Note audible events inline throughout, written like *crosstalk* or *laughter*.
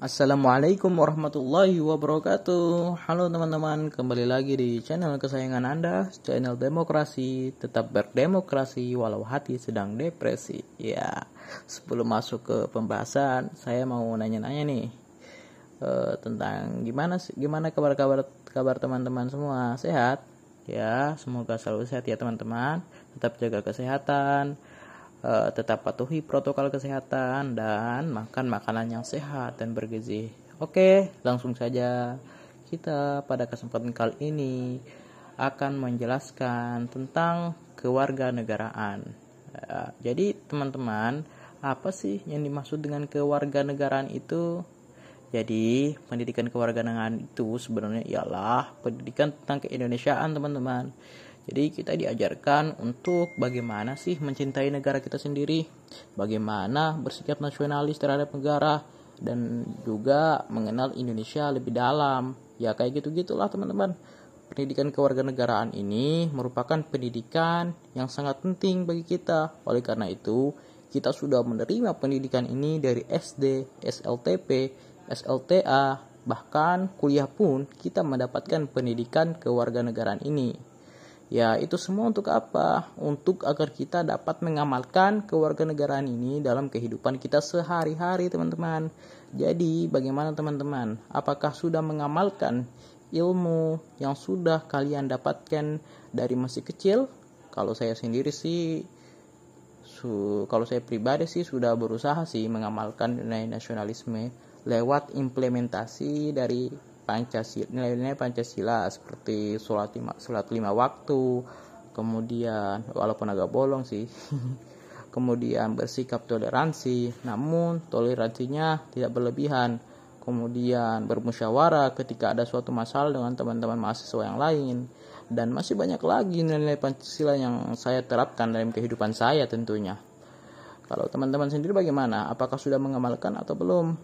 Assalamualaikum warahmatullahi wabarakatuh. Halo teman-teman, kembali lagi di channel kesayangan Anda. Channel demokrasi, tetap berdemokrasi walau hati sedang depresi. Ya, sebelum masuk ke pembahasan Saya mau nanya-nanya nih uh, Tentang gimana gimana kabar-kabar kabar teman-teman semua? Sehat? Ya, semoga selalu sehat ya teman-teman. Tetap jaga kesehatan uh, tetap patuhi protokol kesehatan dan makan makanan yang sehat dan bergizi. Oke, langsung saja kita pada kesempatan kali ini akan menjelaskan tentang kewarganegaraan. Uh, jadi teman-teman, apa sih yang dimaksud dengan kewarganegaraan itu? Jadi, pendidikan kewarganegaraan itu sebenarnya ialah pendidikan tentang keindonesiaan, teman-teman. Jadi kita diajarkan untuk bagaimana sih mencintai negara kita sendiri, bagaimana bersikap nasionalis terhadap negara dan juga mengenal Indonesia lebih dalam. Ya kayak gitu-gitulah teman-teman. Pendidikan kewarganegaraan ini merupakan pendidikan yang sangat penting bagi kita. Oleh karena itu, kita sudah menerima pendidikan ini dari SD, SLTP, SLTA, bahkan kuliah pun kita mendapatkan pendidikan kewarganegaraan ini. Ya, itu semua untuk apa? Untuk agar kita dapat mengamalkan kewarganegaraan ini dalam kehidupan kita sehari-hari, teman-teman. Jadi, bagaimana teman-teman? Apakah sudah mengamalkan ilmu yang sudah kalian dapatkan dari masih kecil? Kalau saya sendiri sih su kalau saya pribadi sih sudah berusaha sih mengamalkan nilai nasionalisme lewat implementasi dari Pancasila nilai-nilai Pancasila seperti sholat lima, sholat lima waktu kemudian walaupun agak bolong sih *laughs* kemudian bersikap toleransi namun toleransinya tidak berlebihan. Kemudian bermusyawarah ketika ada suatu masalah dengan teman-teman mahasiswa yang lain. Dan masih banyak lagi nilai-nilai Pancasila yang saya terapkan dalam kehidupan saya tentunya. Kalau teman-teman sendiri bagaimana? Apakah sudah mengamalkan atau belum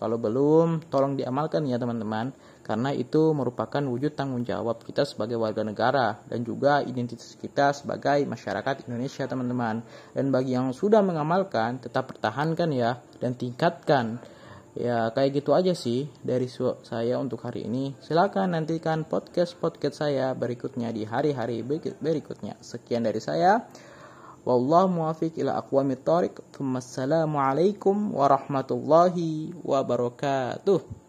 kalau belum, tolong diamalkan ya teman-teman, karena itu merupakan wujud tanggung jawab kita sebagai warga negara dan juga identitas kita sebagai masyarakat Indonesia teman-teman. Dan bagi yang sudah mengamalkan, tetap pertahankan ya dan tingkatkan. Ya kayak gitu aja sih dari saya untuk hari ini. Silakan nantikan podcast-podcast saya berikutnya di hari-hari berikutnya. Sekian dari saya. Wallahu muwafiq ila aqwamit thariq. Wassalamualaikum warahmatullahi wabarakatuh.